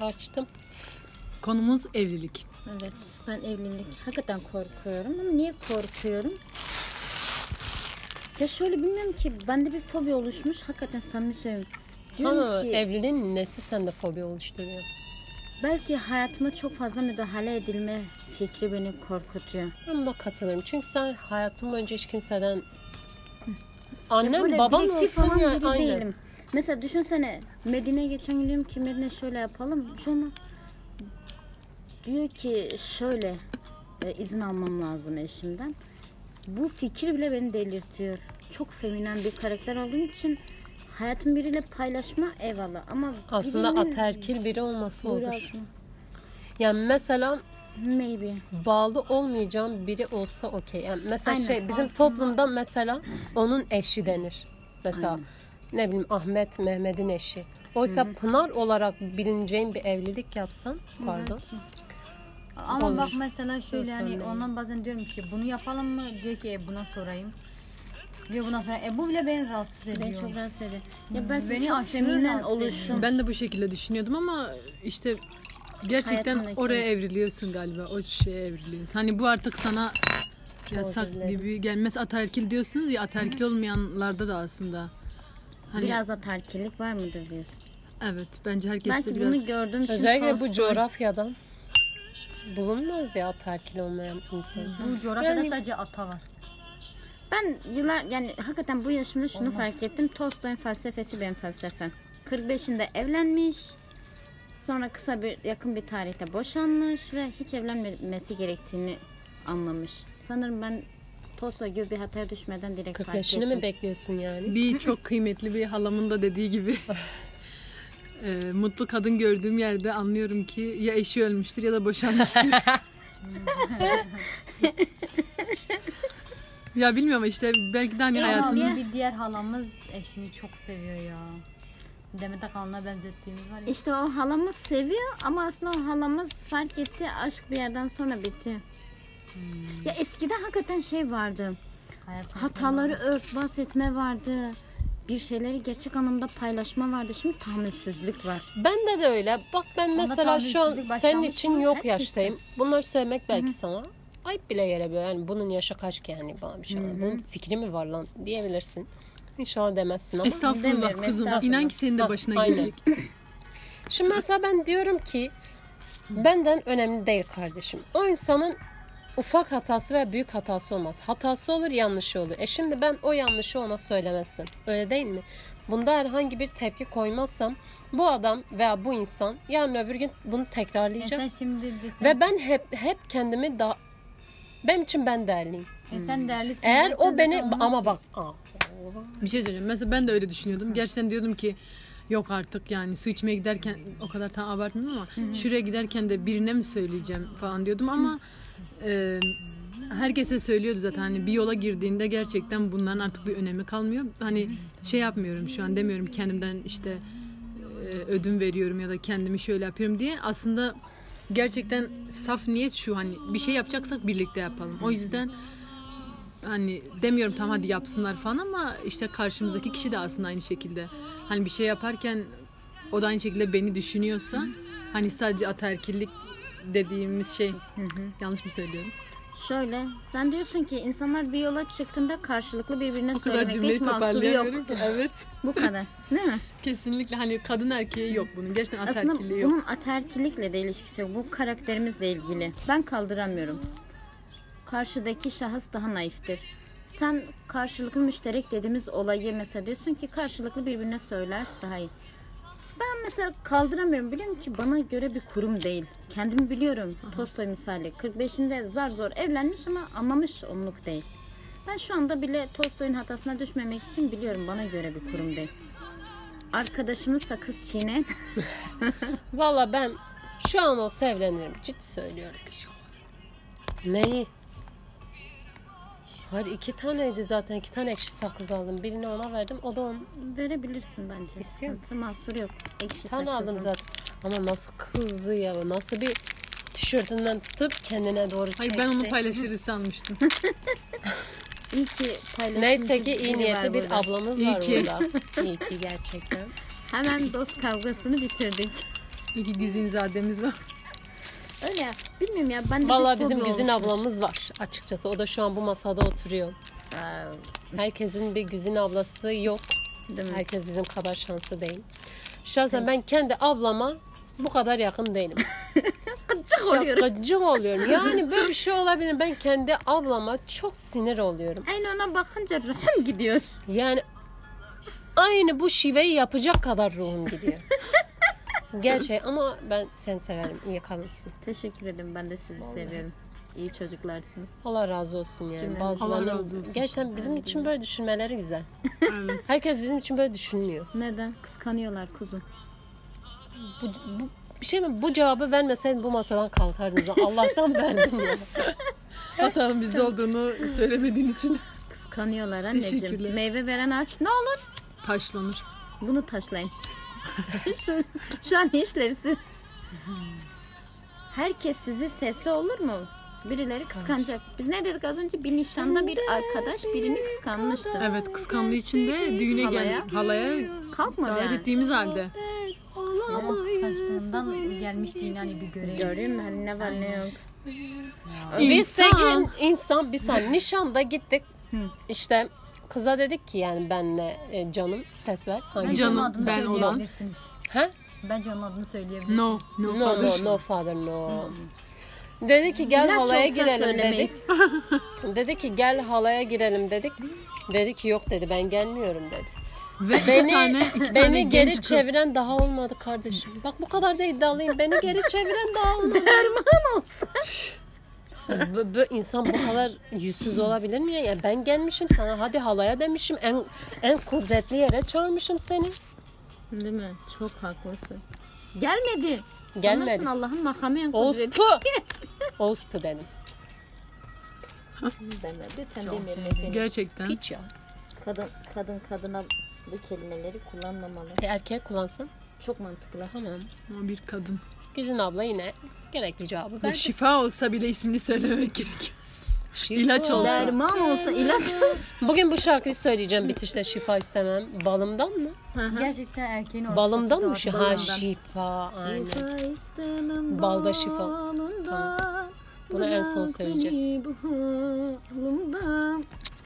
Açtım. Konumuz evlilik. Evet ben evlilik hakikaten korkuyorum ama niye korkuyorum? Ya şöyle bilmiyorum ki bende bir fobi oluşmuş hakikaten samimi söylüyorum. Diyorum Ama ki evliliğin nesi sende fobi oluşturuyor? belki hayatıma çok fazla müdahale edilme fikri beni korkutuyor. Ben buna katılırım. Çünkü sen hayatım boyunca hiç kimseden Annem böyle babam direktif olsun falan ya biri aynen. değilim. Mesela düşünsene Medine'ye geçen gün diyorum ki Medine şöyle yapalım. Bir şey olmaz. Diyor ki şöyle e, izin almam lazım eşimden. Bu fikir bile beni delirtiyor. Çok feminen bir karakter olduğum için hayatım biriyle paylaşma eyvallah ama Aslında birinin- aterkil biri olması olur. abla. Yani mesela Maybe. bağlı olmayacağım biri olsa okey. Yani mesela Aynen. şey bizim toplumda mesela onun eşi denir. Mesela ne bileyim Ahmet Mehmet'in eşi. Oysa Pınar olarak bilineceğin bir evlilik yapsan pardon. Ama Olur. bak mesela şöyle hani sorun değil. ondan bazen diyorum ki bunu yapalım mı? Diyor ki e, buna sorayım. Diyor buna sonra e bu bile beni rahatsız ediyor. Beni çok rahatsız ediyor. Ya belki Beni çok aşırı feminen rahatsız oluşum. Ben de bu şekilde düşünüyordum ama işte gerçekten Hayatımdaki- oraya evriliyorsun galiba. O şeye evriliyorsun. Hani bu artık sana yasak dilerim. gibi gelmez. Ataerkil diyorsunuz ya ataerkil olmayanlarda da aslında. Hani Biraz atarkilik var mıdır diyorsun. evet bence herkeste Belki biraz bunu gördüğüm için Özellikle bu coğrafyadan bulunmaz ya aterkil olmayan insan. Bu coğrafyada Yani- sadece ata var. Ben yıllar yani hakikaten bu yaşımda şunu fark ettim. Tolstoy'un felsefesi benim felsefem. 45'inde evlenmiş. Sonra kısa bir yakın bir tarihte boşanmış ve hiç evlenmemesi gerektiğini anlamış. Sanırım ben Tolstoy gibi bir hataya düşmeden direkt fark 45'ini ettim. mi bekliyorsun yani? bir çok kıymetli bir halamın da dediği gibi e, mutlu kadın gördüğüm yerde anlıyorum ki ya eşi ölmüştür ya da boşanmıştır. ya bilmiyorum işte belki de hani Ya, hayatın ya. Ama bir diğer halamız eşini çok seviyor ya. Demet Akalın'a benzettiğimiz var ya. İşte o halamız seviyor ama aslında o halamız fark etti aşk bir yerden sonra bitiyor. Ya eskiden hakikaten şey vardı. Hayatın Hataları örtbas etme vardı. Bir şeyleri gerçek anlamda paylaşma vardı. Şimdi tahammülsüzlük var. Bende de öyle. Bak ben mesela şu an senin için yok Herkesin. yaştayım. Bunları söylemek belki sana ayıp bile gelebiliyor. Yani bunun yaşı kaç ki yani bana bir şey. var. Bunun fikri mi var lan diyebilirsin. İnşallah demezsin ama. Estağfurullah Demiyorum, kuzum. estağfurullah. İnan ki senin de Ha, başına aynen. gelecek. Şimdi mesela ben diyorum ki benden önemli değil kardeşim. O insanın ufak hatası veya büyük hatası olmaz. Hatası olur, yanlışı olur. E şimdi ben o yanlışı ona söylemezsin. Öyle değil mi? Bunda herhangi bir tepki koymazsam bu adam veya bu insan yarın öbür gün bunu E tekrarlayacak. sen şimdi de sen, Ve ben hep hep kendimi da benim için ben değerliyim. e sen değerlisin. Eğer o beni ama ki. bak aa, Bir şey söyleyeyim. Mesela ben de öyle düşünüyordum. Gerçekten diyordum ki yok artık yani su içmeye giderken o kadar tam abartmıyorum ama şuraya giderken de birine mi söyleyeceğim falan diyordum ama e, herkese söylüyordu zaten hani bir yola girdiğinde gerçekten bunların artık bir önemi kalmıyor. Hani şey yapmıyorum şu an demiyorum kendimden işte e, ödün veriyorum ya da kendimi şöyle yapıyorum diye aslında gerçekten saf niyet şu hani bir şey yapacaksak birlikte yapalım. O yüzden hani demiyorum tam hadi yapsınlar falan ama işte karşımızdaki kişi de aslında aynı şekilde. Hani bir şey yaparken o da aynı şekilde beni düşünüyorsa hani sadece ataerkillik dediğimiz şey yanlış mı söylüyorum? Şöyle sen diyorsun ki insanlar bir yola çıktığında karşılıklı birbirine O kadar cümleyi toparlayamıyorum ki. Evet. Bu kadar. Değil mi? Kesinlikle hani kadın erkeğe yok bunun. Gerçekten Aslında ataerkilliği yok. bunun aterkilikle de ilişkisi yok. Bu karakterimizle ilgili. Ben kaldıramıyorum. Karşıdaki şahıs daha naiftir. Sen karşılıklı müşterek dediğimiz olayı mesela diyorsun ki karşılıklı birbirine söyler daha iyi. Ben mesela kaldıramıyorum. Biliyorum ki bana göre bir kurum değil. Kendimi biliyorum. Tolstoy misali. 45'inde zar zor evlenmiş ama anlamış onluk değil. Ben şu anda bile Tolstoy'un hatasına düşmemek için biliyorum bana göre bir kurum değil. Arkadaşımı sakız çiğneyen Valla ben şu an olsa evlenirim. Ciddi söylüyorum. Neyi? Hayır iki taneydi zaten. iki tane ekşi sakız aldım. Birini ona verdim. O da onun. Verebilirsin bence. İstiyor Sıkıntı mahsur yok. Ekşi Bir tane aldım zaten. Ama nasıl kızdı ya. Nasıl bir tişörtünden tutup kendine doğru Hayır çekti. ben onu paylaşırız sanmıştım. İyi ki Neyse ki iyi niyetli bir burada. ablamız İyi var ki. burada. İyi ki gerçekten. Hemen dost kavgasını bitirdik. İki güzinzademiz var. Öyle ya. Bilmiyorum ya. Ben de bir Vallahi bizim fobi Güzin oluşmuş. ablamız var açıkçası. O da şu an bu masada oturuyor. Aa, Herkesin bir Güzin ablası yok. Değil mi? Herkes bizim kadar şanslı değil. Şahsen ben kendi ablama bu kadar yakın değilim. Gıcık oluyorum. Şakacık oluyorum. Yani böyle bir şey olabilir. Ben kendi ablama çok sinir oluyorum. Aynı ona bakınca ruhum gidiyor. Yani aynı bu şiveyi yapacak kadar ruhum gidiyor. Gerçek ama ben seni severim. İyi kadınsın. Teşekkür ederim. Ben de sizi seviyorum. İyi çocuklarsınız. Allah razı olsun yani. Cümlemiz. Allah Bazılarının razı olsun. gerçekten bizim için böyle düşünmeleri güzel. Evet. Herkes bizim için böyle düşünmüyor. Neden? Kıskanıyorlar kuzum. Bu, bu bir şey mi? Bu cevabı vermeseydin bu masadan kalkardınız. Allah'tan verdin ya. Hatanın bizde olduğunu söylemediğin için Kıskanıyorlar anneciğim. Teşekkürler. Meyve veren ağaç ne olur? taşlanır. Bunu taşlayın. Şu, şu an işlevsiz. Herkes sizi sevse olur mu? Birileri kıskanacak. Biz ne dedik az önce? Bir nişanda bir arkadaş birini kıskanmıştı. Evet kıskandığı için de düğüne gel Halaya. halaya Kalkmadı davet yani. ettiğimiz halde. Ama kıskançlığından gelmişti hani bir görev. Görüyor musun? Hani ne var ne yok. Biz İnsan. sevgili insan bir saniye nişanda gittik. İşte kıza dedik ki yani benle e, canım ses ver. Hangi Bence Canım, onun adını ben olan. söyleyebilirsiniz. Ha? Bence onun adını söyleyebilirsiniz. No, no, No father. no no father no. Dedi ki gel İlaç halaya girelim dedik. Dedi ki gel halaya girelim dedik. Dedi ki yok dedi ben gelmiyorum dedi. Ve iki Beni tane, iki beni tane geri genç kız. çeviren daha olmadı kardeşim. Bak bu kadar da iddialıyım. Beni geri çeviren daha olmadı. Derman olsa. Bu, bu insan bu kadar yüzsüz olabilir mi ya? ya? Ben gelmişim sana hadi halaya demişim. En en kudretli yere çağırmışım seni. Değil mi? Çok haklısın. Gelmedi. Gelmedi. Sanırsın Allah'ın makamı en kudretli. Oğuzpu. Oğuzpu dedim. Demedi. Sen. Gerçekten. Hiç ya. Kadın, kadın kadına bu kelimeleri kullanmamalı. E, erkek kullansın. Çok mantıklı. Tamam. Ama bir kadın. Güzin abla yine gerekli cevabı Ve verdi. şifa olsa bile ismini söylemek gerekiyor. Şifa. ilaç olsa. Derman olsa ilaç olsa. Bugün bu şarkıyı söyleyeceğim bitişte şifa istemem. Balımdan mı? Gerçekten erkeğin ortası Balımdan mı? Şi- Ha şifa. Aynen. Şifa istemem Balda şifa. balından, Bunu en son bırak söyleyeceğiz. beni bu halımdan.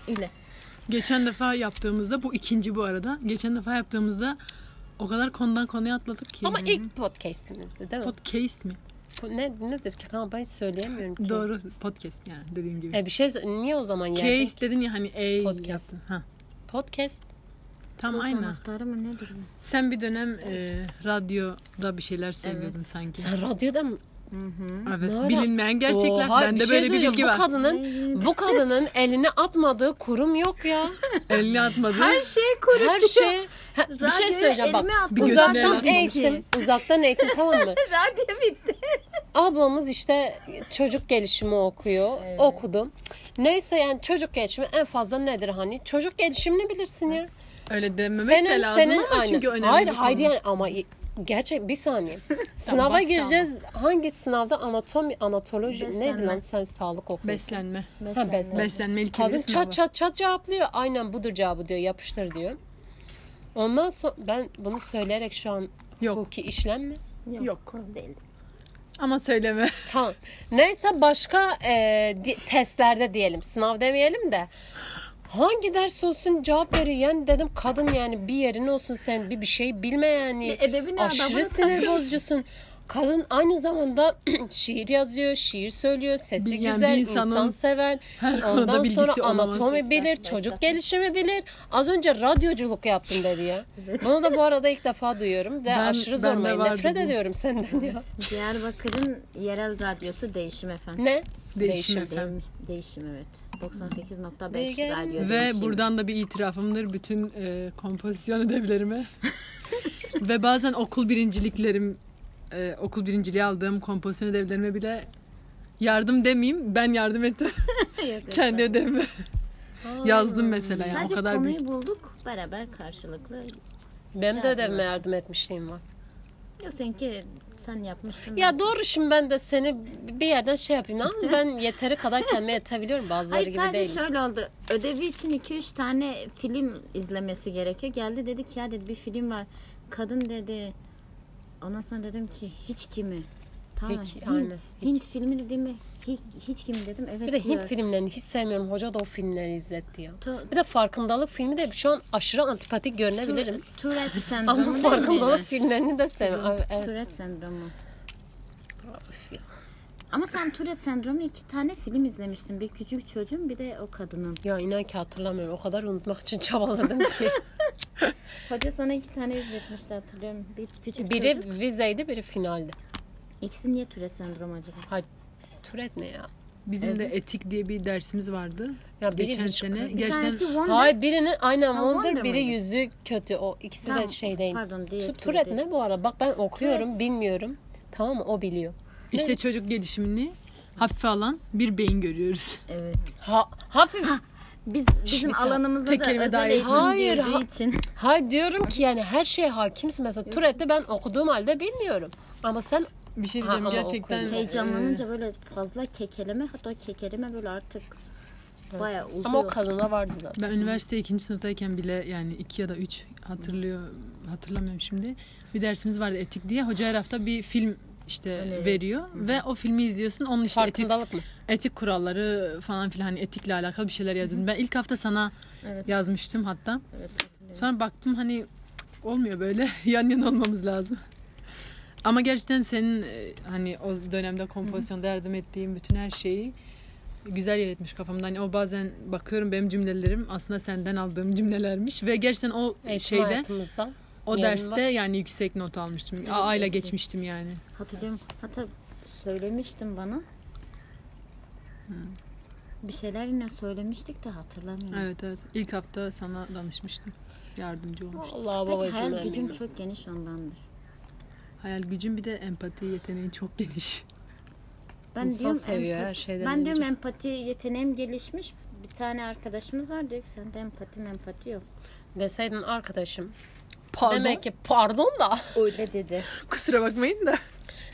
Öyle. Geçen defa yaptığımızda bu ikinci bu arada. Geçen defa yaptığımızda o kadar konudan konuya atladık ki. Ama ilk podcast'imizdi değil mi? podcast mi? Ne nedir ki? Kanka ben söyleyemiyorum ki. Doğru podcast yani dediğin gibi. E bir şey niye o zaman yerdin? Case dedin ya hani ey Podcast. yaptın. Ha. Podcast. Tam aynen. anahtarı mı nedir? Sen bir dönem e, radyoda bir şeyler söylüyordun sanki. Sen radyoda mı? Evet. Ne ara- Bilinmeyen gerçekler. Oha, Bende şey böyle bir bilgi bu var. Kadının, bu kadının elini atmadığı kurum yok ya. Elini atmadı. Her şey kurutuyor. Her şey. Ha, bir şey söyleyeceğim bak. Bir Uzaktan eğitim. Uzaktan eğitim tamam mı? Radyo bitti. Ablamız işte çocuk gelişimi okuyor. Okudu. Neyse yani çocuk gelişimi en fazla nedir hani? Çocuk gelişimini bilirsin ya. Öyle dememek senin de lazım senin ama aynen. çünkü önemli Hayır hayır yani ama gerçek bir saniye. Sınava gireceğiz. Hangi sınavda anatomi anatoloji neydi Beslenme. lan sen sağlık okuyorsun. Beslenme. Ha, beslenme. Beslenme ilkeli Kadın sınavı. çat çat çat cevaplıyor. Aynen budur cevabı diyor. Yapıştır diyor. Ondan sonra ben bunu söyleyerek şu an Yok. hukuki işlem mi? Yok. Değil. Ama söyleme. Tamam. Neyse başka e, di- testlerde diyelim. Sınav demeyelim de. Hangi ders olsun cevap veriyor. Yani dedim kadın yani bir yerin olsun sen bir bir şey bilme yani. Edebini Aşırı sinir bozucusun. Kadın aynı zamanda şiir yazıyor, şiir söylüyor, sesi yani güzel, insan sever. her Ondan sonra anatomi bilir, çocuk gelişimi bilir. Az önce radyoculuk yaptım dedi ya. Bunu da bu arada ilk defa duyuyorum ve Ben- aşırı zormayın. Nefret bu. ediyorum senden ya. Diyarbakır'ın yerel radyosu Değişim efendim. Ne? Değişim Değişim. efendim. Değişim evet. 98.5 Değişim. radyo Ve Değişim. buradan da bir itirafımdır bütün e, kompozisyon ödevlerime. Ve bazen okul birinciliklerim, e, okul birinciliği aldığım kompozisyon ödevlerime bile yardım demeyeyim, ben yardım ettim. Kendi ödevime. Yazdım mesela yani Sadece o kadar konuyu büyük. bulduk beraber karşılıklı. Benim de ödevime yardım etmişliğim var. Yok seninki sen yapmıştın. Ya ben- doğru şimdi ben de seni bir yerden şey yapayım ama ben yeteri kadar kendime yetebiliyorum bazıları Hayır gibi sadece değil. şöyle oldu. Ödevi için 2-3 tane film izlemesi gerekiyor. Geldi dedi ki ya dedi bir film var. Kadın dedi Ondan sonra dedim ki hiç kimi? Tamam. Hiç, Hint, aynen, Hint filmi dediğimi hiç, hiç kimi dedim. Evet Bir de diyor. Hint filmlerini hiç sevmiyorum. Hoca da o filmleri izletti ya. Bir de farkındalık filmi de şu an aşırı antipatik görünebilirim. Tourette sendromu Ama farkındalık mi? filmlerini de sevmiyorum. Evet. Tourette sendromu. Ama sen Tourette sendromu iki tane film izlemiştin. Bir küçük çocuğun bir de o kadının. Ya inan ki hatırlamıyorum. O kadar unutmak için çabaladım ki. Hoca sana iki tane izletmişti hatırlıyorum. Bir küçük biri çocuk. vizeydi, biri finaldi. İkisi niye Tourette sendromu acaba? Hay Türet ne ya? Bizim de etik diye bir dersimiz vardı. Ya biri Geçen sene. Bir Gerçekten tanesi Wonder. Hayır birinin aynen Ha, Wonder, Wonder biri mıydı? yüzü kötü. O ikisi de Tamam, şey değil. Pardon diye. Şu Türet ne bu arada? Bak ben okuyorum, Türet. bilmiyorum. Tamam mı? O biliyor. işte çocuk gelişimini hafife alan bir beyin görüyoruz. Evet. Ha, hafif. Biz bizim saniye. alanımızda Tek da kelime özel eğitim Hayır, girdiği ha- için. Hayır diyorum ki yani her şeye hakimsin. Mesela Türet'te ben okuduğum halde bilmiyorum. Ama sen Bir şey diyeceğim gerçekten. Heyecanlanınca böyle fazla kekeleme hatta kekeleme böyle artık bayağı uzuyor. ama o kadına vardı zaten. Ben üniversite ikinci sınıftayken bile yani iki ya da üç hatırlıyor hatırlamıyorum şimdi. Bir dersimiz vardı etik diye. Hoca her hafta bir film işte Öneri. veriyor ve o filmi izliyorsun. Onun işte etik, mı? etik kuralları falan filan hani etikle alakalı bir şeyler yazıyordum. Ben ilk hafta sana Evet. yazmıştım hatta. Evet, hatırlıyorum. Sonra baktım hani cık, olmuyor böyle. Yan yana olmamız lazım. Ama gerçekten senin e, hani o dönemde kompozisyonda yardım ettiğin bütün her şeyi güzel yer etmiş kafamda. Hani o bazen bakıyorum benim cümlelerim aslında senden aldığım cümlelermiş ve gerçekten o Eğitim şeyde o derste var. yani yüksek not almıştım. A ile geçmiştim yani. Hatırlıyorum. Hatta söylemiştin bana. Bir şeyler yine söylemiştik de hatırlamıyorum. Evet evet. İlk hafta sana danışmıştım. Yardımcı olmuştum. Allah Belki babacığım hayal ben gücüm bilmem. çok geniş ondandır. Hayal gücüm bir de empati yeteneği çok geniş. Ben İnsan diyorum seviyor empa- her şeyden Ben diyorum önce. empati yeteneğim gelişmiş. Bir tane arkadaşımız var diyor ki sende empati empati yok. Deseydin arkadaşım. Pardon. Demek ki pardon da. Öyle dedi. Kusura bakmayın da.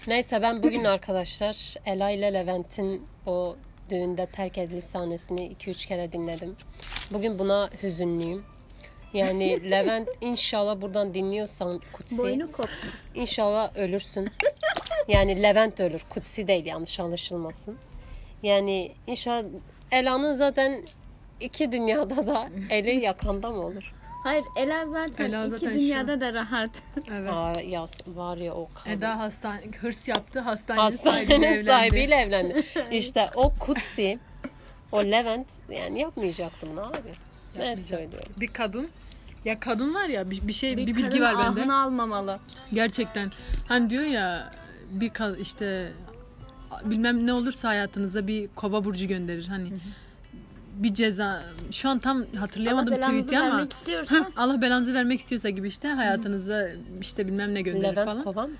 Neyse ben bugün arkadaşlar Ela ile Levent'in o düğünde terk ediliş sahnesini 2-3 kere dinledim. Bugün buna hüzünlüyüm. Yani Levent inşallah buradan dinliyorsan Kutsi Boynu koptu. inşallah ölürsün. Yani Levent ölür. Kutsi değil yanlış anlaşılmasın. Yani inşallah Ela'nın zaten iki dünyada da eli yakanda mı olur? Hayır Ela zaten Ela iki zaten şu dünyada da rahat. Evet. Aa, ya var ya o kadın. Eda hastane hırs yaptı. Hastane sahibiyle Hastanenin evlendi. sahibiyle evlendi. İşte o Kutsi, o Levent yani yapmayacaktı bunu abi. Söylüyorum. Bir kadın ya kadın var ya bir, bir şey bir, bilgi kadın var bende. ahını almamalı. Gerçekten. Hani diyor ya bir kad işte bilmem ne olursa hayatınıza bir kova burcu gönderir. Hani bir ceza şu an tam hatırlayamadım Allah belanızı tweet'i ama vermek istiyorsa Allah belanızı vermek istiyorsa gibi işte hayatınıza işte bilmem ne gönderir Levent falan. Kovan.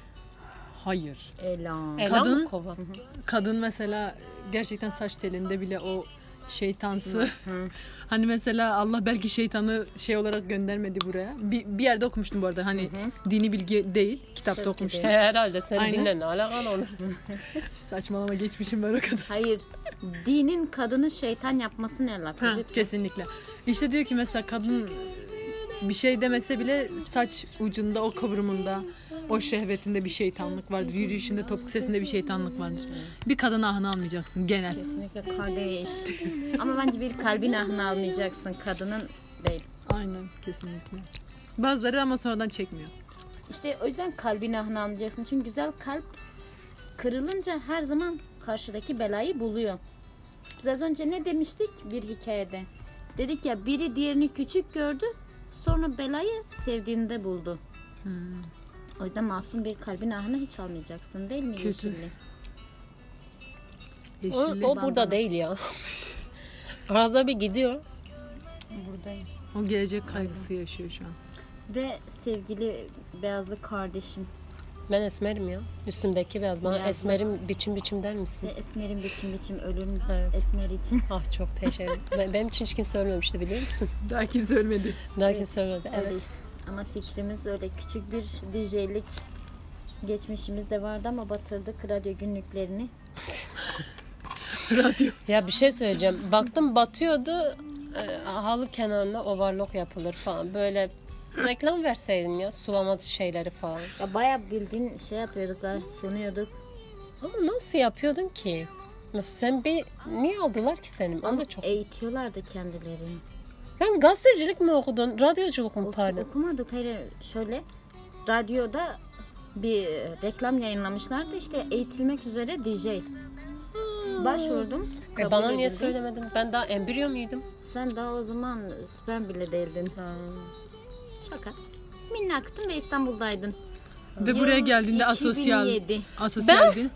Hayır. Ela. Ela Kadın- mı Kovan? Kadın mesela gerçekten saç telinde bile o şeytansı. hani mesela Allah belki şeytanı şey olarak göndermedi buraya. Bir, bir yerde okumuştum bu arada. Hani dini bilgi değil. Kitapta Tabii okumuştum. değil. Herhalde sen Aynen. dinle ne alakan olur. Saçmalama geçmişim ben o kadar. Hayır. Dinin kadını şeytan yapması ne? Ha, Lütfen. kesinlikle. İşte diyor ki mesela kadın bir şey demese bile saç ucunda o kıvrımında o şehvetinde bir şeytanlık vardır. Yürüyüşünde topuk sesinde bir şeytanlık vardır. Bir kadın ahını almayacaksın genel. Kesinlikle kardeş. Ama bence bir kalbin ahını almayacaksın. Kadının değil. Aynen kesinlikle. Bazıları ama sonradan çekmiyor. İşte o yüzden kalbin ahını almayacaksın. Çünkü güzel kalp kırılınca her zaman karşıdaki belayı buluyor. Biz az önce ne demiştik bir hikayede? Dedik ya biri diğerini küçük gördü. Sonra belayı sevdiğinde buldu. Hmm. O yüzden masum bir kalbin ahını hiç almayacaksın değil mi Kötü. Yeşilli? O, Yeşilli. o O, burada değil ya. Arada bir gidiyor. Buradayım. gelecek kaygısı yaşıyor şu an. Ve sevgili beyazlı kardeşim. Ben esmerim ya. Üstümdeki beyaz. Bana Beyaz. esmerim biçim biçim der misin? Ve esmerin biçim biçim ölüm Evet. esmer için. Ah çok teşekkür Ben- Benim için hiç kimse ölmemişti biliyor musun? Daha kimse ölmedi. Daha kimse ölmedi. Öyle Evet. işte. Ama fikrimiz öyle küçük bir DJ'lik geçmişimiz de vardı ama batırdık radyo günlüklerini. Radyo. Ya bir şey söyleyeceğim. Baktım batıyordu. E, halı kenarına overlock yapılır falan. Böyle reklam verseydin ya sulama şeyleri falan. Ya bayağı bildiğin şey yapıyorduk da sunuyorduk. Ama nasıl yapıyordun ki? Nasıl sen bir niye aldılar ki seni? Ben de çok. Eğitiyorlardı kendilerini. Sen gazetecilik mi okudun? Radyoculuk mu Oku- pardon? okumadık hayır şöyle radyoda bir reklam yayınlamışlardı işte eğitilmek üzere DJ. Başvurdum. E bana niye edildi. söylemedin? Ben daha embriyo muydum? Sen daha o zaman sperm bile değildin. Şaka. Minnaktın ve İstanbul'daydın. Ve buraya Yıl geldiğinde asosyal. 2007. Asosyaldin.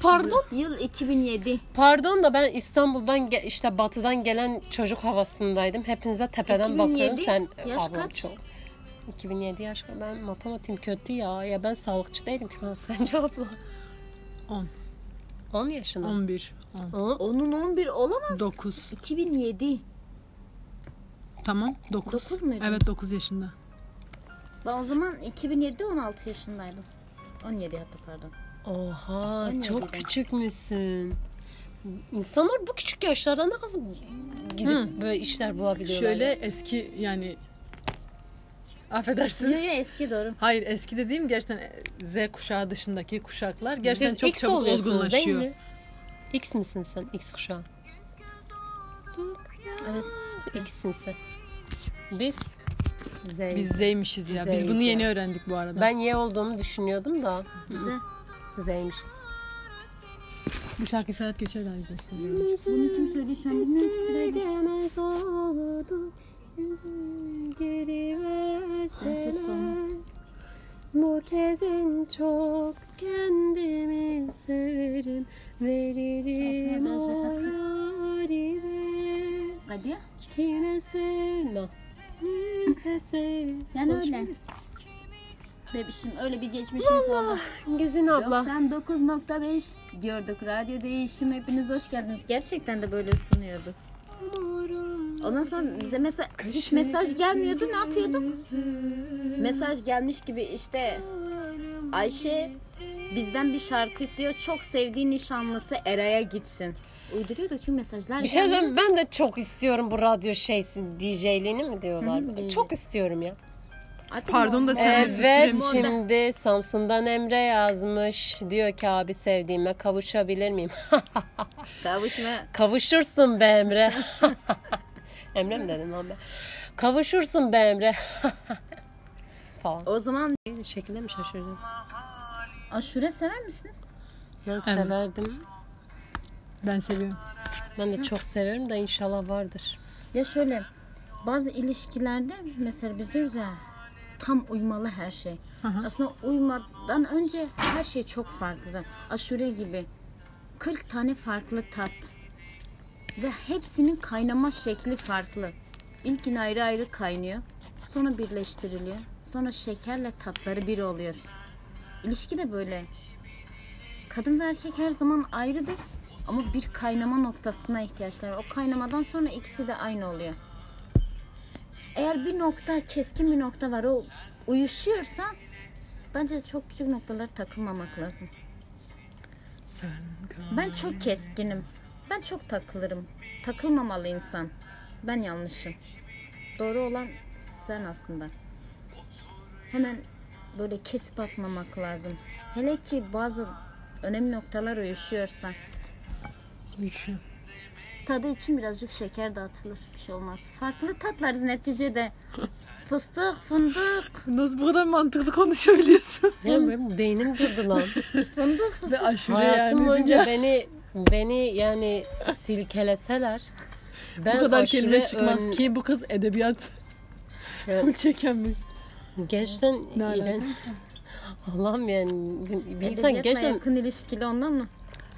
Pardon? Yıl 2007. Pardon da ben İstanbul'dan işte batıdan gelen çocuk havasındaydım. Hepinize tepeden 2007 bakıyorum. Sen yaş ablam kaç? çok. 2007 yaş ben matematiğim kötü ya. Ya ben sağlıkçı değilim ki ben sence abla. 10. 10 yaşında. 11. 10. On. Onun 11 olamaz. 9. 2007. Tamam. 9. Dokuz muydun? Evet 9 yaşında. Ben o zaman 2007'de 16 yaşındaydım. 17 hatta pardon. Oha Ben çok yedim. küçükmüşsün. İnsanlar bu küçük yaşlarda nasıl gidip Hı. böyle işler bulabiliyorlar? Şöyle eski yani affedersin. Yo yo eski doğru. Hayır eski dediğim gerçekten Z kuşağı dışındaki kuşaklar gerçekten Siz çok X çabuk olgunlaşıyor. değil mi? X misin sen? X kuşağı. Evet. X'sin sen. Biz Z. Biz Z'ymişiz ya. Biz Z'yiz bunu yeni ya. öğrendik bu arada. Ben Y olduğumu düşünüyordum da Bize. Z'ymişiz. bu şarkıyı Ferhat Göçer daha güzel söylüyor. Bunu kim söylüyor şu an bilmiyorum ki sıraya geç. Gelmez oldu, geri Ses verseler. tonu. Bu kez en çok kendimi severim Veririm Hadi ya. Kime sevna Neyse sev Yani öyle. Bebişim öyle bir geçmişimiz oldu. Güzin abla 99.5 diyorduk. Radyo değişim hepiniz hoş geldiniz. Gerçekten de böyle ısınıyordu. Ondan sonra bize mesela hiç mesaj gelmiyordu. Ne yapıyorduk? Mesaj gelmiş gibi işte Ayşe bizden bir şarkı istiyor. Çok sevdiği nişanlısı Eray'a gitsin. Uyduruyordu çünkü mesajlar Bir şey gelmiyor. söyleyeyim ben de çok istiyorum bu radyo şeysi DJ'liğini mi diyorlar? Çok istiyorum ya. Artık Pardon da sen Evet şimdi Samsun'dan Emre yazmış. Diyor ki abi sevdiğime kavuşabilir miyim? Kavuşma. Kavuşursun be Emre. Emre mi dedim lan ben? Kavuşursun be Emre. Falan. O zaman Şekilde mi şaşırdın? aşure sever misiniz? Ben severdim. Ben seviyorum. Ben de çok seviyorum da inşallah vardır. Ya şöyle bazı ilişkilerde mesela biz diyoruz ya tam uymalı her şey. hı. Aslında uymadan önce her şey çok farklı. Aşure gibi 40 tane farklı tat ve hepsinin kaynama şekli farklı. İlkin ayrı ayrı kaynıyor. Sonra birleştiriliyor. Sonra şekerle tatları bir oluyor. İlişki de böyle. Kadın ve erkek her zaman ayrıdır. Ama bir kaynama noktasına ihtiyaçları. var. O kaynamadan sonra ikisi de aynı oluyor. Eğer bir nokta, keskin bir nokta var, o uyuşuyorsa bence çok küçük noktalara takılmamak lazım. Ben çok keskinim. Ben çok takılırım. Takılmamalı insan. Ben yanlışım. Doğru olan sen aslında. Hemen böyle kesip atmamak lazım. Hele ki bazı önemli noktalar uyuşuyorsa. Uyuşuyor. Tadı için birazcık şeker dağıtılır. Bir şey olmaz. Farklı tatlarız neticede. Fıstık, fındık, Nasıl bu kadar mantıklı konuşabiliyorsun? Benim, benim beynim durdu lan. fındık, fıstık. Ve aşure Hayatım yani. boyunca dünya- beni beni yani silkeleseler ben bu kadar aşure kelime çıkmaz ön- ki bu kız edebiyat Evet. full çeken mi? Gerçekten Ne alaka? iğrenç. Allah'ım yani bir insan Edebiyatla gerçekten yakın ilişkili ondan mı?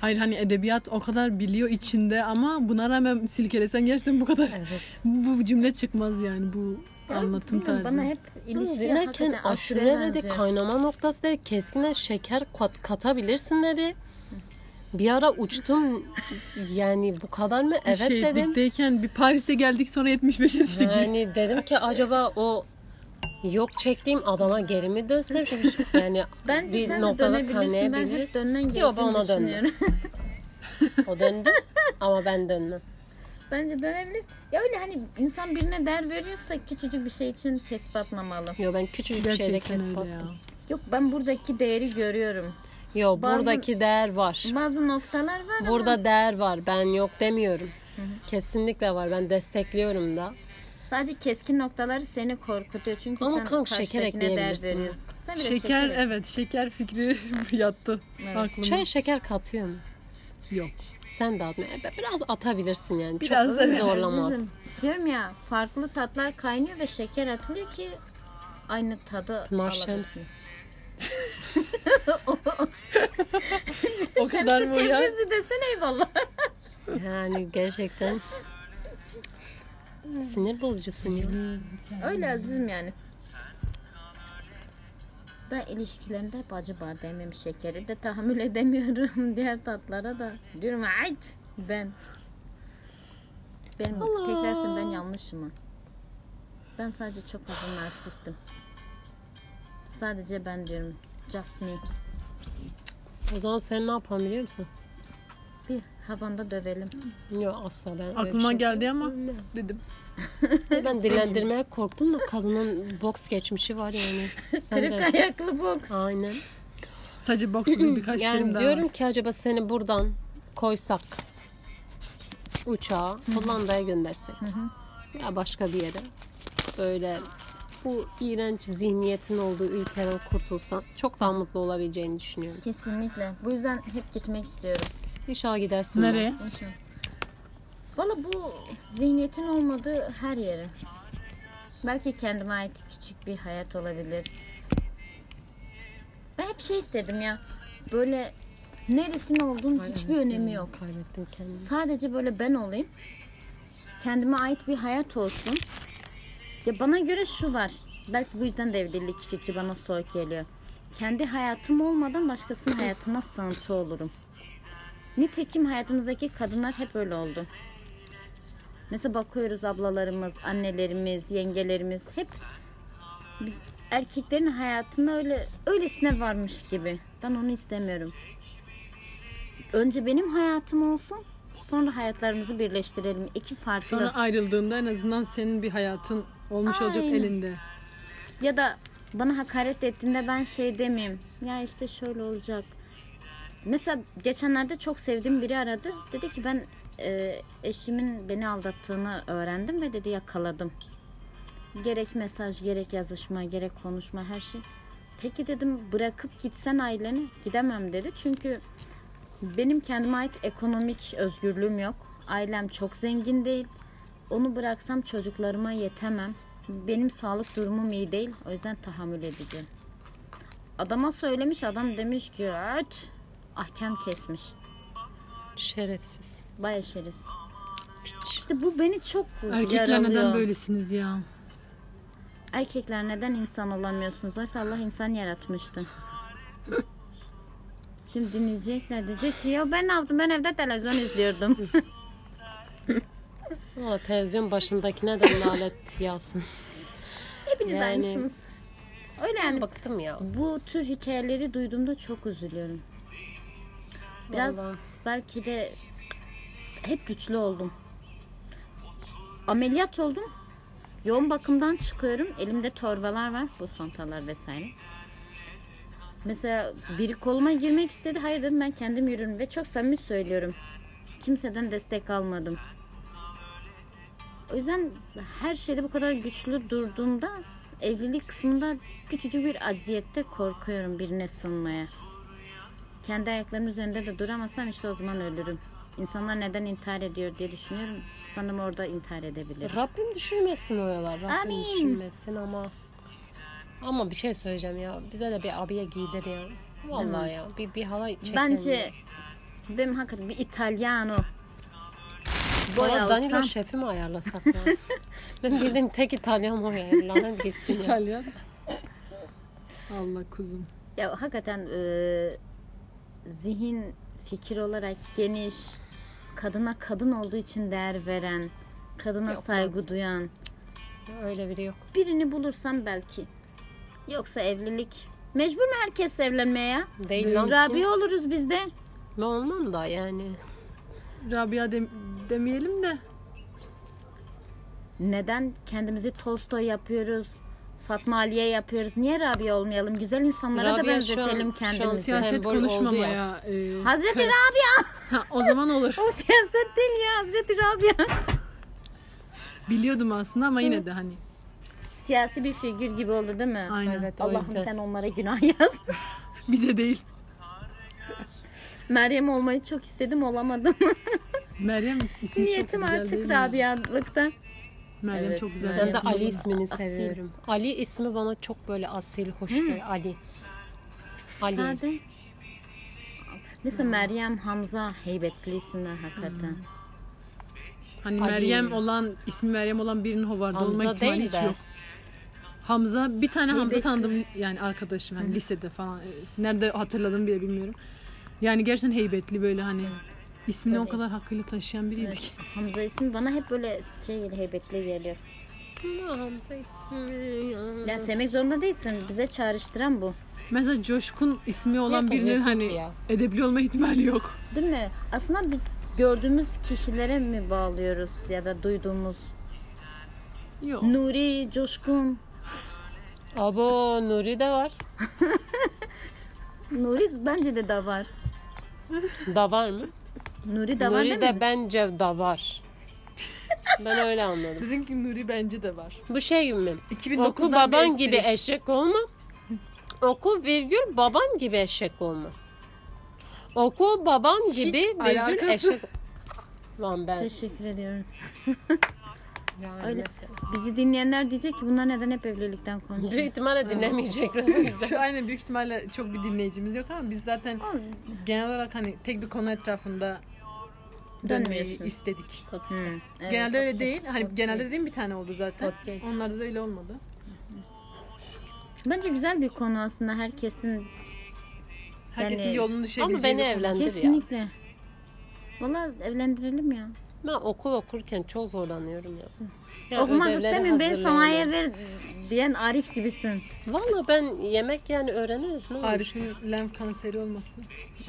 Hayır hani edebiyat o kadar biliyor içinde ama buna rağmen silkelesen gerçekten bu kadar evet. bu cümle çıkmaz yani bu anlatım tarzı. Bana hep ilişki Dinlerken hakikaten aşure dedi benziyor. kaynama noktası dedi keskine şeker kat, katabilirsin dedi. Bir ara uçtum yani bu kadar mı? Evet dedim. Şehitlikteyken bir Paris'e geldik sonra 75'e düştük. Yani dedim ki acaba o yok çektiğim adama geri mi dönsem? Çünkü yani Bence bir sen de noktada dönebilirsin. Ben hep dönmen Yok, ben ona döndüm. düşünüyorum. O döndü ama ben dönmem. Bence dönebilir. Ya öyle hani insan birine değer veriyorsa küçücük bir şey için kesip atmamalı. Yo ben küçücük bir şeyde Gerçekten kesip öyle ya. attım. Yok ben buradaki değeri görüyorum. Yo buradaki değer var. Bazı noktalar var ama Burada değer var. Ben yok demiyorum. Kesinlikle var. Ben destekliyorum da. Sadece keskin noktaları seni korkutuyor. Çünkü Ama sen kanka şeker ekleyebilirsin. veriyorsun. Sen Şeker ek. evet şeker fikri yattı Evet. aklıma. Çay şeker katıyor mu? Yok. Sen de atma. E, Biraz atabilirsin yani. Biraz Çok evet. zorlamaz. Azizim, Diyorum ya farklı tatlar kaynıyor ve şeker atılıyor ki aynı tadı Pınar alabilsin. Şems. O kadar mı ya? Tepkisi desene eyvallah. Yani gerçekten sinir bozucusun ya. Öyle azizim yani. Ben ilişkilerimde hep acı bademim şekeri de tahammül edemiyorum diğer tatlara da. Diyorum ait ben. Ben tekrar ben yanlışım mı? Ben sadece çok az narsistim. Sadece ben diyorum. Just me. O zaman sen ne yapalım biliyor musun? Bir havanda dövelim. Yok asla ben Aklıma şey- geldi ama dedim. Ben dillendirmeye korktum da kadının boks geçmişi var yani. Sen Kırık de. ayaklı boks. Aynen. Sadece boks değil birkaç Yani daha diyorum var. ki acaba seni buradan koysak uçağa Hollanda'ya göndersek ya başka bir yere böyle bu iğrenç zihniyetin olduğu ülkeden kurtulsan çok daha mutlu olabileceğini düşünüyorum. Kesinlikle. Bu yüzden hep gitmek istiyorum. İnşallah gidersin. Nereye? İnşallah. Valla bu zihniyetin olmadığı her yere. Belki kendime ait küçük bir hayat olabilir. Ben hep şey istedim ya. Böyle neresin olduğun hiçbir önemi yok. Sadece böyle ben olayım. Kendime ait bir hayat olsun. Ya bana göre şu var. Belki bu yüzden de evlilik fikri bana soğuk geliyor. Kendi hayatım olmadan başkasının hayatına sığıntı olurum. Nitekim hayatımızdaki kadınlar hep öyle oldu. Mesela bakıyoruz ablalarımız, annelerimiz, yengelerimiz hep biz erkeklerin hayatında öyle öylesine varmış gibi. Ben onu istemiyorum. Önce benim hayatım olsun, sonra hayatlarımızı birleştirelim. İki farklı. Sonra ayrıldığında en azından senin bir hayatın olmuş olacak Aynen. elinde. Ya da bana hakaret ettiğinde ben şey demeyeyim. Ya işte şöyle olacak. Mesela geçenlerde çok sevdiğim biri aradı. Dedi ki ben e, eşimin beni aldattığını öğrendim ve dedi yakaladım. Gerek mesaj, gerek yazışma, gerek konuşma her şey. Peki dedim bırakıp gitsen aileni gidemem dedi. Çünkü benim kendime ait ekonomik özgürlüğüm yok. Ailem çok zengin değil. Onu bıraksam çocuklarıma yetemem. Benim sağlık durumum iyi değil. O yüzden tahammül edeceğim. Adama söylemiş adam demiş ki evet. Ahkam kesmiş. Şerefsiz. Bay şeriz. Piç. İşte bu beni çok Erkekler yaralıyor. neden böylesiniz ya? Erkekler neden insan olamıyorsunuz? Oysa Allah insan yaratmıştı. Şimdi dinleyecekler diyecek ki ya ben ne yaptım? Ben evde televizyon izliyordum. Valla televizyon başındakine de lanet yağsın. Hepiniz Yani- aynısınız. Öyle yani. Bıktım ya. Bu tür hikayeleri duyduğumda çok üzülüyorum. Biraz Vallahi. belki de hep güçlü oldum. Ameliyat oldum. Yoğun bakımdan çıkıyorum. Elimde torbalar var. Bu sontalar vesaire. Mesela biri koluma girmek istedi. Hayır dedim ben kendim yürürüm. Ve çok samimi söylüyorum. Kimseden destek almadım. O yüzden her şeyde bu kadar güçlü durduğumda evlilik kısmında küçücük bir aziyette korkuyorum birine sığınmaya. Kendi ayaklarımın üzerinde de duramazsam işte o zaman ölürüm. İnsanlar neden intihar ediyor diye düşünüyorum. Sanırım orada intihar edebilirim. Rabbim düşürmesin oyalar. Rabbim Amin. düşürmesin ama ama bir şey söyleyeceğim ya. Bize de bir abiye giydir ya. Vallahi ya. Bir, bir halay çekelim. Bence benim hakikaten bir İtalyano boy Sana Danilo alsam şefi mi ayarlasak ya? ben bildiğim tek İtalyan o ya. Lanet gitsin ya. İtalyan. Allah kuzum. ya hakikaten e, zihin fikir olarak geniş kadına kadın olduğu için değer veren kadına Yok, saygı olmaz. duyan Öyle biri yok. birini bulursam belki. Yoksa evlilik mecbur mu herkes evlenmeye ya? Değil lan. Rabia oluruz biz de. Ben olmam da yani. Rabia dem- demeyelim de Neden kendimizi Tolstoy yapıyoruz? Fatma Aliye yapıyoruz. Niye Rabia olmayalım? Güzel insanlara da Rabia an- benzetelim an kendimizi. siyaset- konuşmamaya. ya. e, Hazreti kar- Rabia. Ha, o zaman olur. O siyaset değil ya Hazreti Rabia. Biliyordum aslında ama yine de hani. Siyasi bir figür gibi oldu değil mi? Aynen. Evet, Allah'ım sen onlara günah yaz. Bize değil. Meryem olmayı çok istedim olamadım. Meryem ismi çok Niyetim güzel değil artık mi? Rabia'lıkta. Meryem Evet, çok güzel. Meryem. Ben de. Ali ismini Asil. seviyorum. Ali ismi bana çok böyle asil, hoş geliyor. Ali. Ali. Sade. Mesela Meryem, Hamza heybetli isimler hakikaten. Hani Ali. Meryem olan, ismi Meryem olan birinin hovarda Hamza olma ihtimali değil hiç de. yok. Hamza, bir tane Hamza Heybetli. tanıdım yani arkadaşım hani lisede falan. e, Nerede hatırladım bile bilmiyorum. Yani gerçekten heybetli böyle hani ismini o Öyle. kadar hakkıyla taşıyan biriydi ki. Hamza ismi bana hep böyle şey geliyor, heybetli geliyor. Hamza ismi. Yani sevmek zorunda değilsin. Bize çağrıştıran bu. Mesela Coşkun ismi olan birinin hani ya? edepli olma ihtimali yok. Değil mi? Aslında biz gördüğümüz kişilere mi bağlıyoruz ya da duyduğumuz? Yok. Nuri, Coşkun. Abo Nuri de var. Nuri bence de da var. Da var mı? Nuri da var Nuri de mi? bence da var. ben öyle anladım. Dedin ki Nuri bence de var. Bu şey mi? 2009'dan Oku baban espri. gibi eşek olma. Oku virgül baban gibi eşek olma. Oku baban gibi virgül alakası. eşek. Lan ben. Teşekkür ediyoruz. Yani Öyle. mesela. Bizi dinleyenler diyecek ki bunlar neden hep evlilikten Büyük konuşuyor? ihtimalle dinlemeyecekler. Aynen büyük ihtimalle çok bir dinleyicimiz yok ama biz zaten genel olarak hani tek bir konu etrafında dönmeyi Dönmüyorsun. istedik. Hı, evet. genelde öyle değil. Hani genelde dediğim bir tane oldu zaten. Podcast. Onlarda da öyle olmadı. Bence güzel bir konu aslında herkesin Herkesin Yani- yolunu düşebileceği Ama beni bir konu. evlendir ya. kesinlikle. Valla evlendirelim ya. Ben okul okurken çok zorlanıyorum ya. Ya Okumak ödevleri istemiyorum beni hazırlayamam. sanayiye ver diyen Arif gibisin. Valla ben yemek yani öğreniriz ne olur. Arif'in lenf kanseri olması.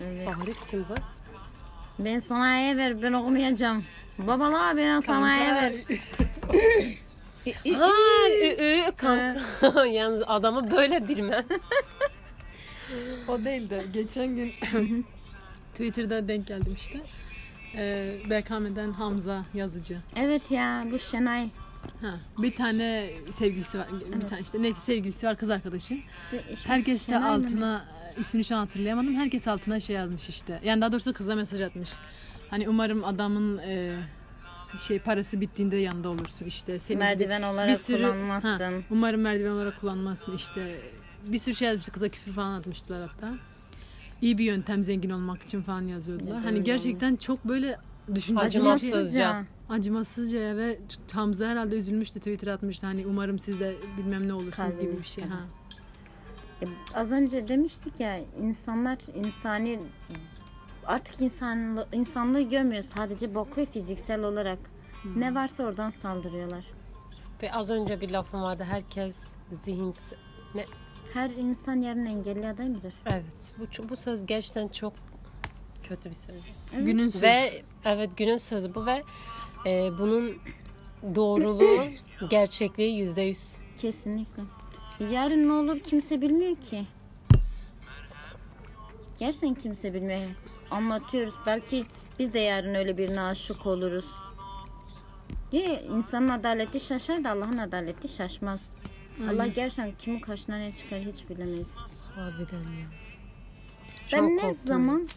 Evet. Arif kim bu? Ben sanayiye ver ben okumayacağım. Babala beni sanayiye ver. Ha, ü, ü, kanka. Yalnız adamı böyle bilmem. o değil de geçen gün Twitter'da denk geldim işte. Ee, BKM'den Hamza yazıcı. Evet ya bu Şenay. Ha, bir tane sevgilisi var. Bir tane işte neyse sevgilisi var kız arkadaşı. İşte Herkes de altına ismini şu an hatırlayamadım. Herkes altına şey yazmış işte. Yani daha doğrusu kıza mesaj atmış. Hani umarım adamın e, şey parası bittiğinde yanında olursun işte. Senin gibi merdiven olarak kullanmazsın. Ha, umarım merdiven olarak kullanmazsın işte. Bir sürü şey yazmıştı. Kıza küfür falan atmıştılar hatta. İyi bir yöntem zengin olmak için falan yazıyordular. Evet, hani gerçekten çok böyle düşünceli Acımasızca. Acımasızca. ve Hamza herhalde üzülmüştü Twitter atmıştı. Hani umarım siz de bilmem ne olursunuz gibi bir şey. Ha. E, Az önce demiştik ya insanlar insani artık insanlı, insanlığı görmüyor sadece bakıyor fiziksel olarak. Ne varsa oradan saldırıyorlar. Ve az önce bir lafım vardı. Herkes zihinsel. Ne? Her insan yarın engelli aday mıdır? Evet. Bu, bu söz gerçekten çok kötü bir söz. Günün sözü. Ve evet günün sözü bu ve e, bunun doğruluğu, gerçekliği yüzde yüz. Kesinlikle. Yarın ne olur kimse bilmiyor ki. Gerçekten kimse bilmiyor. Anlatıyoruz. Belki biz de yarın öyle birine aşık oluruz. Diye insanın adaleti şaşar da Allah'ın adaleti şaşmaz. Allah gerçekten kimin karşına ne çıkar hiç bilemeyiz. Harbiden ya. Ben Çok ne korktum. zaman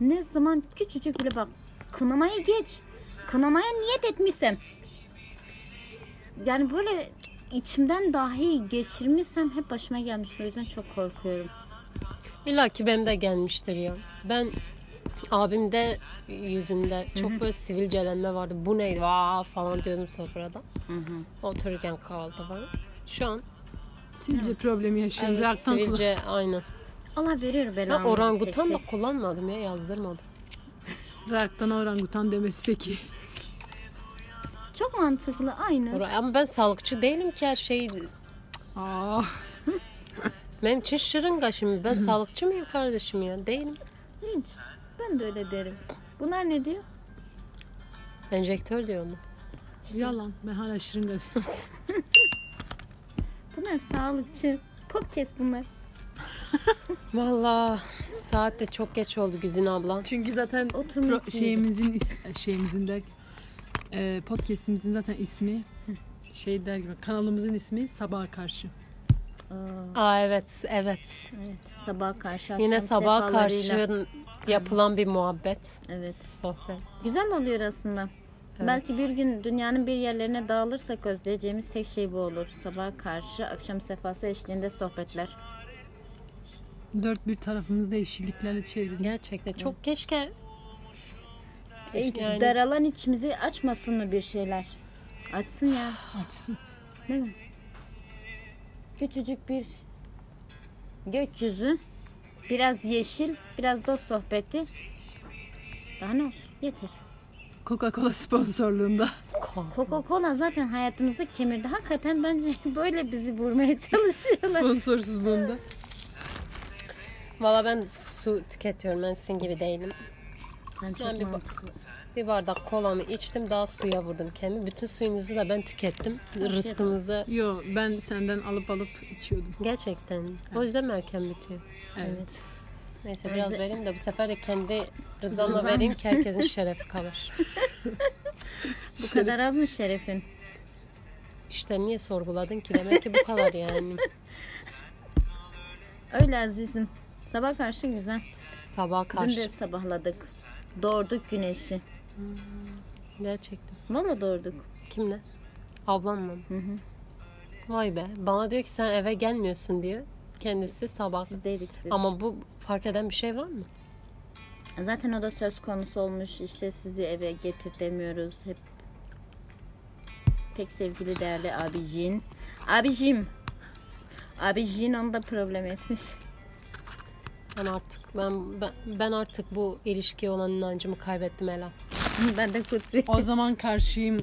ne zaman küçücük bile bak kınamaya geç. Kınamaya niyet etmişsem. Yani böyle içimden dahi geçirmişsem hep başıma gelmiştir. O yüzden çok korkuyorum. İlla ki benim de gelmiştir ya. Ben abimde yüzünde çok böyle sivilcelenme vardı. Bu neydi Vaa falan diyordum sofrada. Otururken kahvaltı falan. Şu an Sivilce problemi yaşıyorum. evet, kullan- sivilce aynı. Allah veriyor Ben belanı. orangutan tek da kullanmadım ya yazdırmadım. Reaktan orangutan demesi peki. Çok mantıklı aynı. Ama ben sağlıkçı değilim ki her şey. Aa, Benim için şırınga şimdi. Ben sağlıkçı mıyım kardeşim ya? Değilim. Hiç. Ben de öyle derim. Bunlar ne diyor? Enjektör diyor onu. Yalan. Ben hala şırınga Bunlar sağlıkçı. Podcast bunlar. Valla saat de çok geç oldu Güzin abla. Çünkü zaten pro- şeyimizin is- şeyimizin der e, podcast'imizin zaten ismi şey der gibi kanalımızın ismi sabaha karşı. Aa, Aa evet evet. evet. Sabaha karşı Yine sabaha sefalarıyla. karşı yapılan bir muhabbet, Evet. sohbet. Güzel oluyor aslında. Evet. Belki bir gün dünyanın bir yerlerine dağılırsak özleyeceğimiz tek şey bu olur. Sabaha karşı akşam sefası eşliğinde sohbetler. Dört bir tarafımızda yeşilliklerle çevrili. Gerçekten çok keşke Keşke Yani- Daralan içimizi açmasın mı bir şeyler? Açsın ya. Açsın. Değil mi? Küçücük bir gökyüzü, biraz yeşil, biraz dost sohbeti. Daha ne olsun? Yeter. Coca-Cola sponsorluğunda. Coca-Cola zaten hayatımızı kemirdi. Hakikaten bence böyle bizi vurmaya çalışıyorlar. Sponsorsuzluğunda. Valla ben su tüketiyorum. Ben sizin gibi değilim. Ben çok Ben bir, mantıklı. bir bardak kolamı içtim daha suya vurdum kendimi. Bütün suyunuzu da ben tükettim. Rızkınızı Yo ben senden alıp alıp içiyordum. gerçekten. O yüzden mi erken bitiyor? Evet. Neyse biraz Özle- vereyim de bu sefer de kendi rızamla Rızam. vereyim ki herkesin şerefi kalır. Bu kadar az mı şerefin? İşte niye sorguladın ki? Demek ki bu kadar yani. Öyle azizim. Sabah karşı güzel. Sabaha Dün karşı. de sabahladık. Doğurduk güneşi. Gerçekten. Valla doğurduk. Kimle? Ablam mı? Hı hı. Vay be. Bana diyor ki sen eve gelmiyorsun diyor. Kendisi sabah. Sizdeydik. dedi. Ama bu fark eden bir şey var mı? Zaten o da söz konusu olmuş. İşte sizi eve getir demiyoruz. Hep pek sevgili değerli abicin. Abicim. Abicin onu da problem etmiş. Ben artık ben ben, ben artık bu ilişkiye olan inancımı kaybettim Ela. ben de kutsi. O zaman karşıyım.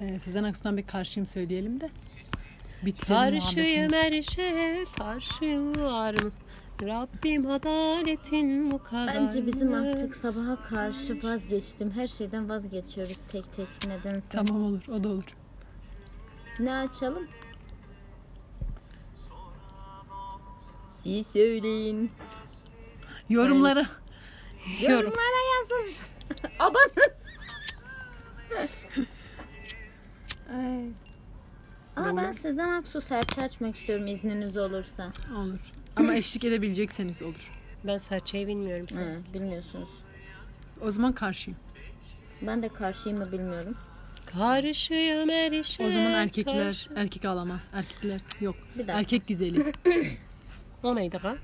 Ee, Sezen Aksu'dan bir karşıyım söyleyelim de. Bitirelim Karşıyım muhabbetimizi. her şeye karşıyım varım. Rabbim adaletin bu kadar. Bence bizim mı? artık sabaha karşı vazgeçtim. Her şeyden vazgeçiyoruz tek tek nedense. Tamam olur o da olur. Ne açalım? Siz söyleyin. Yorumlara. Yorumlara yazın. Abone. Ay. Ama ben Sezen Aksu serçe açmak istiyorum izniniz olursa. Olur. Ama eşlik edebilecekseniz olur. Ben serçeyi bilmiyorum sen. Hı, bilmiyorsunuz. O zaman karşıyım. Ben de karşıyım mı bilmiyorum. Karşıyım her şeye. O zaman erkekler karşı- erkek alamaz. Erkekler yok. Bir dakika. Erkek güzeli. O neydi lan?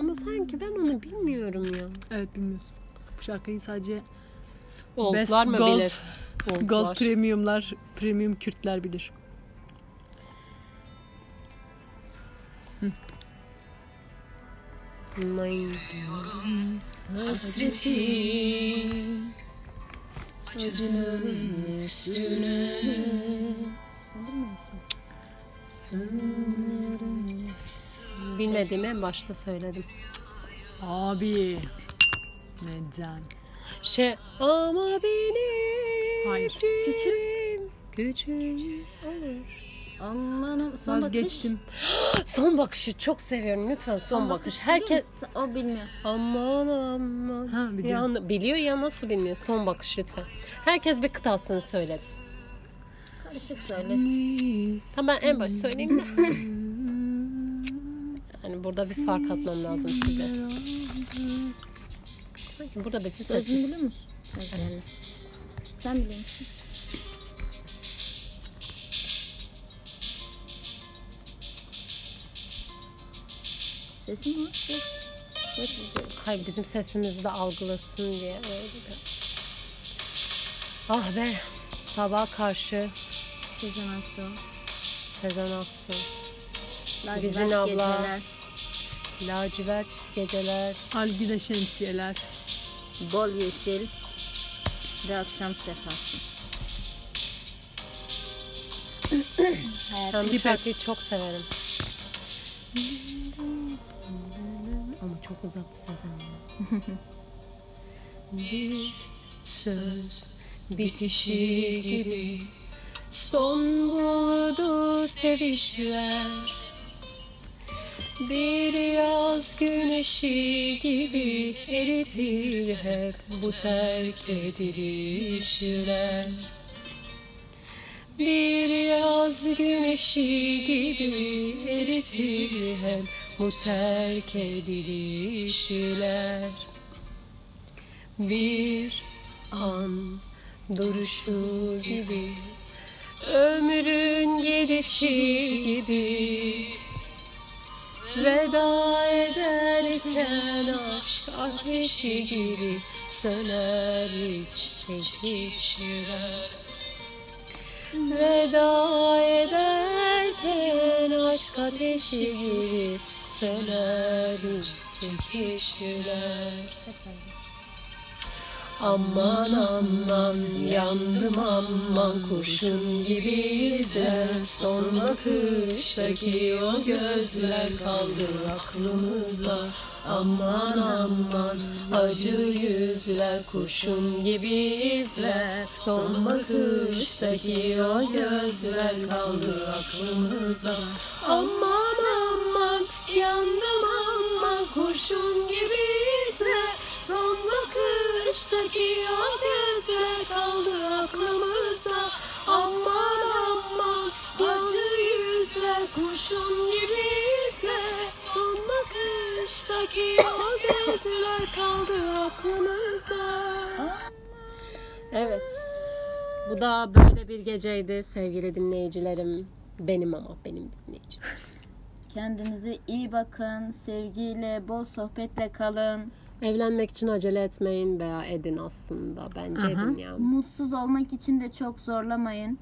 Ama sanki ben onu bilmiyorum ya. evet bilmiyorsun. Bu şarkıyı sadece Oldlar mı Gold- bilir? Oldlar. Gold Premium'lar, Premium Kürtler bilir. Nine. Bilmediğimi en başta söyledim. Abi. Neden? Şey ama benim Hayır. küçüğüm küçüğüm olur. Amanım son Vazgeçtim. Son bakışı çok seviyorum lütfen son bakış. Herkes Herkes o bilmiyor. aman aman. Ha, biliyor. Ya, biliyor ya nasıl bilmiyor son bakış lütfen. Herkes bir kıtasını söylesin. Söyle. Tamam ben en baş söyleyeyim de. Yani burada bir fark atmam lazım size. Sanki burada besim sesi. Sözünü biliyor musun? Evet. Sen biliyor musun? Sesim var. Ses. Ses. Hayır bizim sesimizi de algılasın diye öyle biraz. Ah be sabah karşı Sezen Aksu. Sezen Aksu. Lacivert Güzin abla. Geceler. Lacivert geceler. Algida şemsiyeler. Bol yeşil. Ve akşam sefası. Ben bu şarkıyı çok severim. Ama çok uzattı Sezen ya. Bir söz bitişi gibi son buldu sevişler. Bir yaz güneşi gibi eritir hep bu terk edilişler. Bir yaz güneşi gibi eritir hep bu terk edilişler. Bir an duruşu gibi ömrün gelişi gibi veda ederken aşk ateşi gibi söner iç çekişler veda ederken aşk ateşi gibi söner iç çekişler Aman aman yandım aman kurşun gibi izler Son bakıştaki o gözler kaldı aklımızda. Aman aman acı yüzler kurşun gibi izler Son bakıştaki o gözler kaldı aklımızda. Aman aman yandım aman kurşun gibi izler Son bakıştaki o gözler kaldı aklımızda Aman aman acı yüzler kurşun gibi izler Son bakıştaki o gözler kaldı aklımızda Evet bu da böyle bir geceydi sevgili dinleyicilerim benim ama benim dinleyicim. Kendinize iyi bakın. Sevgiyle, bol sohbetle kalın. Evlenmek için acele etmeyin veya edin aslında. Bence edin ya. Mutsuz olmak için de çok zorlamayın.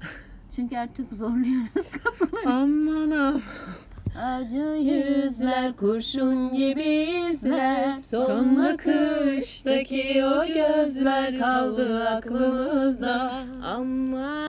Çünkü artık zorluyoruz. Aman aman. Acı yüzler kurşun gibi izler Son bakıştaki o gözler kaldı aklımızda ama